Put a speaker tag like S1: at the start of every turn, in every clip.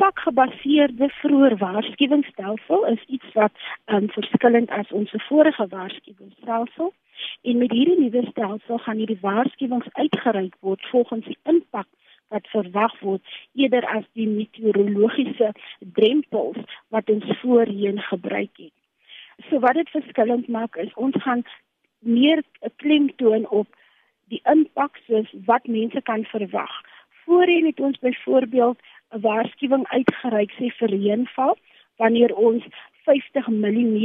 S1: impakgebaseerde vroeë waarskuwingsstelsel is iets wat um, verskillend as ons vorige waarskuwingsstelsel. En met hierdie nuwe stelsel gaan hierdie waarskuwings uitgereik word volgens die impak wat verwag word eerder as die meteorologiese drempels wat ons voorheen gebruik het. So wat dit verskillend maak is ons gaan meer klem toon op die impak soos wat mense kan verwag. Voorheen het ons byvoorbeeld 'n waarskuwing uitgereik sê vir reënval wanneer ons 50 mm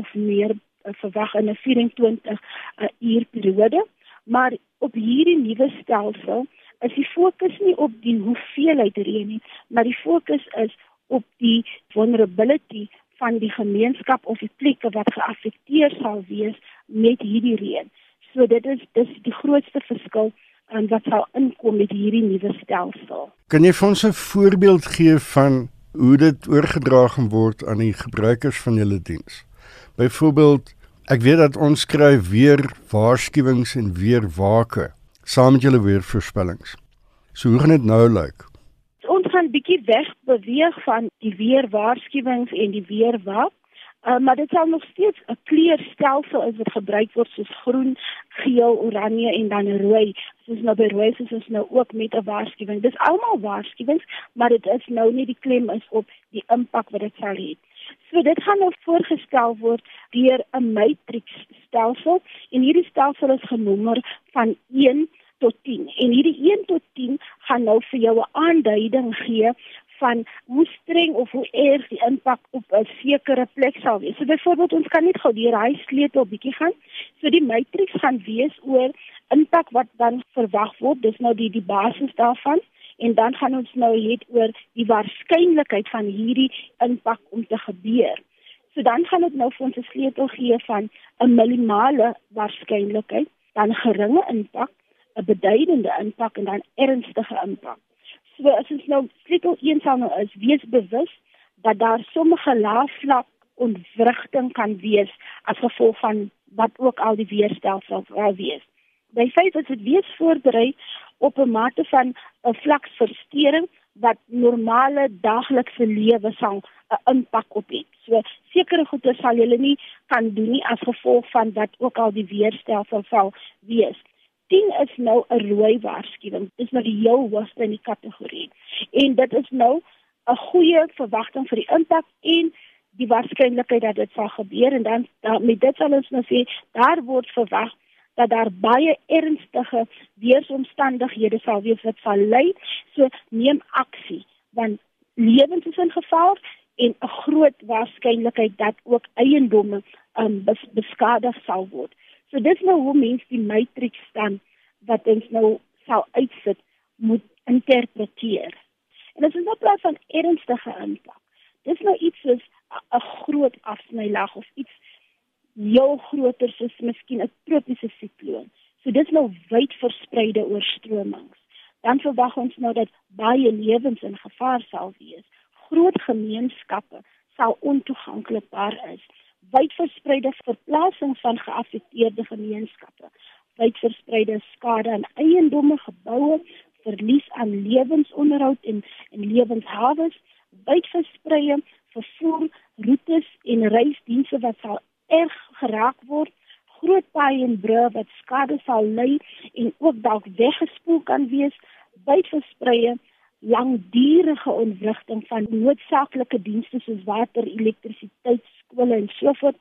S1: of meer uh, verwag in 'n 24 uh, uur periode, maar op hierdie nuwe stelsel is die fokus nie op die hoeveelheid reën nie, maar die fokus is op die vulnerability van die gemeenskap of die plekke wat geaffekteer sal wees met hierdie reën. So dit is dis die grootste verskil en wat sal inkom met hierdie nuwe stelsel.
S2: Kan jy vir ons 'n voorbeeld gee van hoe dit oorgedra gaan word aan die gebruikers van julle diens? Byvoorbeeld, ek weet dat ons kry weer waarskuwings en weer wake saam met julle weervoorspellings. So hoe gaan dit nou lyk?
S1: Ons gaan bietjie weg beweeg van die weerwaarskuwings en die weerwak. Uh, maar dit sal nog steeds 'n kleurstelsel is wat gebruik word soos groen, geel, oranje en dan rooi. Soos nou by rooi is ons nou ook met 'n waarskuwing. Dis almal waarskuwings, maar dit is nou nie die klem is op die impak wat dit sal hê. So dit gaan nou voorgestel word deur 'n matrix stelsel en hierdie stelsel is genommer van 1 tot 10. En hierdie 1 tot 10 gaan nou vir jou 'n aanduiding gee van hoe streng of hoe erg die impak op 'n sekere plek sal wees. So byvoorbeeld ons kan net gou die huisleutel bietjie gaan. So die matriks gaan wees oor impak wat dan verwag word. Dis nou die die basis daarvan en dan gaan ons nou het oor die waarskynlikheid van hierdie impak om te gebeur. So dan gaan dit nou vir ons 'n sleutel gee van 'n minimale waarskynlikheid, dan geringe impak, 'n beduidende impak en dan ernstige impak. So as ons nou sleutel 1 sal nou is wees bewus dat daar sommige laafvlak ontwrigting kan wees as gevolg van wat ook al die weerstelsel sal wees. By feit is dit wees voorberei op 'n mate van 'n vlakversteuring wat normale daaglikse lewe sal 'n impak op het. So sekere goeie sal jy nie kan doen nie as gevolg van wat ook al die weerstelsel sal wees. 10 is nou 'n rooi waarskuwing. Dit is nou die heel hoogste in die kategorie. En dit is nou 'n goeie verwagting vir die impak en die waarskynlikheid dat dit sal gebeur en dan, dan met dit sal ons nou sê daar word verwag dat daar baie ernstige weeromstandighede sal wees wat sal lei so neem aksie want lewens is in gevaar en 'n groot waarskynlikheid dat ook eiendomme um, bes beskadig sal word. So dit is nou hoe mense die matriks dan wat ons nou sal uitsit moet interpreteer. En dit is nou plaas van ernstige impak. Dis nou iets soos 'n groot afsnylag of iets heel groter soos miskien 'n tropiese sikloon. So dis nou wyd verspreide oorstromings. Dan verwag ons nou dat baie lewens in gevaar sal wees. Groot gemeenskappe sal ontoeganklikbaar is wydverspreide verplasing van geaffekteerde gemeenskappe, wydverspreide skade aan eiendomme, geboue, verlies aan lewensonderhoud en en lewenshawe, wydverspreide vervoer roetes en reisdienste wat sal erg geraak word, groot paaie en brûe wat skade sal ly en ook dalk weggespoel kan wees, wydverspreide langdurige ontwrigting van noodsaaklike dienste soos water, elektrisiteit, skole en so voort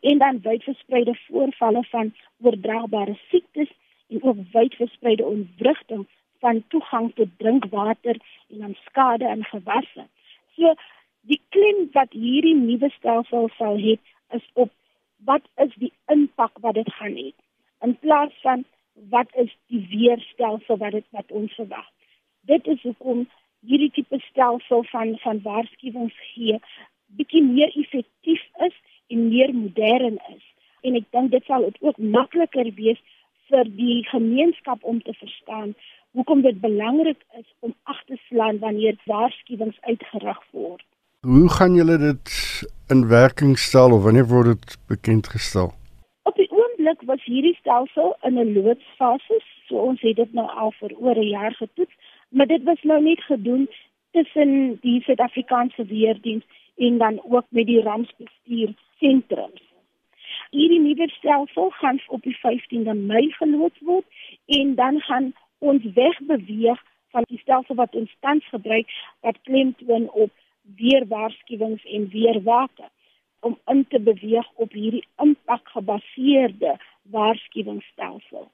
S1: en dan wydverspreide voorvalle van oordraagbare siektes en ook wydverspreide ontwrigting van toegang tot drinkwater en dan skade aan gewasse. So die klem wat hierdie nuwe stelsel sal hê is op wat is die impak wat dit gaan hê in plaas van wat is die weerstelsel wat dit wat ons verwag dit is hoekom hierdie tipe stelsel van van waarskuwings gee bietjie meer effektief meer modern is. En ek dink dit sal ook makliker wees vir die gemeenskap om te verstaan hoekom dit belangrik is om ag te slaan wanneer waarskuwings uitgerig word.
S2: Hoe gaan julle dit in werking stel of wanneer word dit bekend gestel?
S1: Op die oomblik was hierdie stelsel in 'n loodsfase, so ons het dit nou al vir oor 'n jaar getoets maar dit was nou net gedoen tussen die Suid-Afrikaanse weerdiens en dan ook met die rampsbestuur stelsel gaan op die 15de Mei geloods word en dan gaan ons wegbeweeg van die stelsel wat ons tans gebruik wat klemtoon op weerwaarskuwings en weerwake om in te beweeg op hierdie impakgebaseerde waarskuwingsstelsel.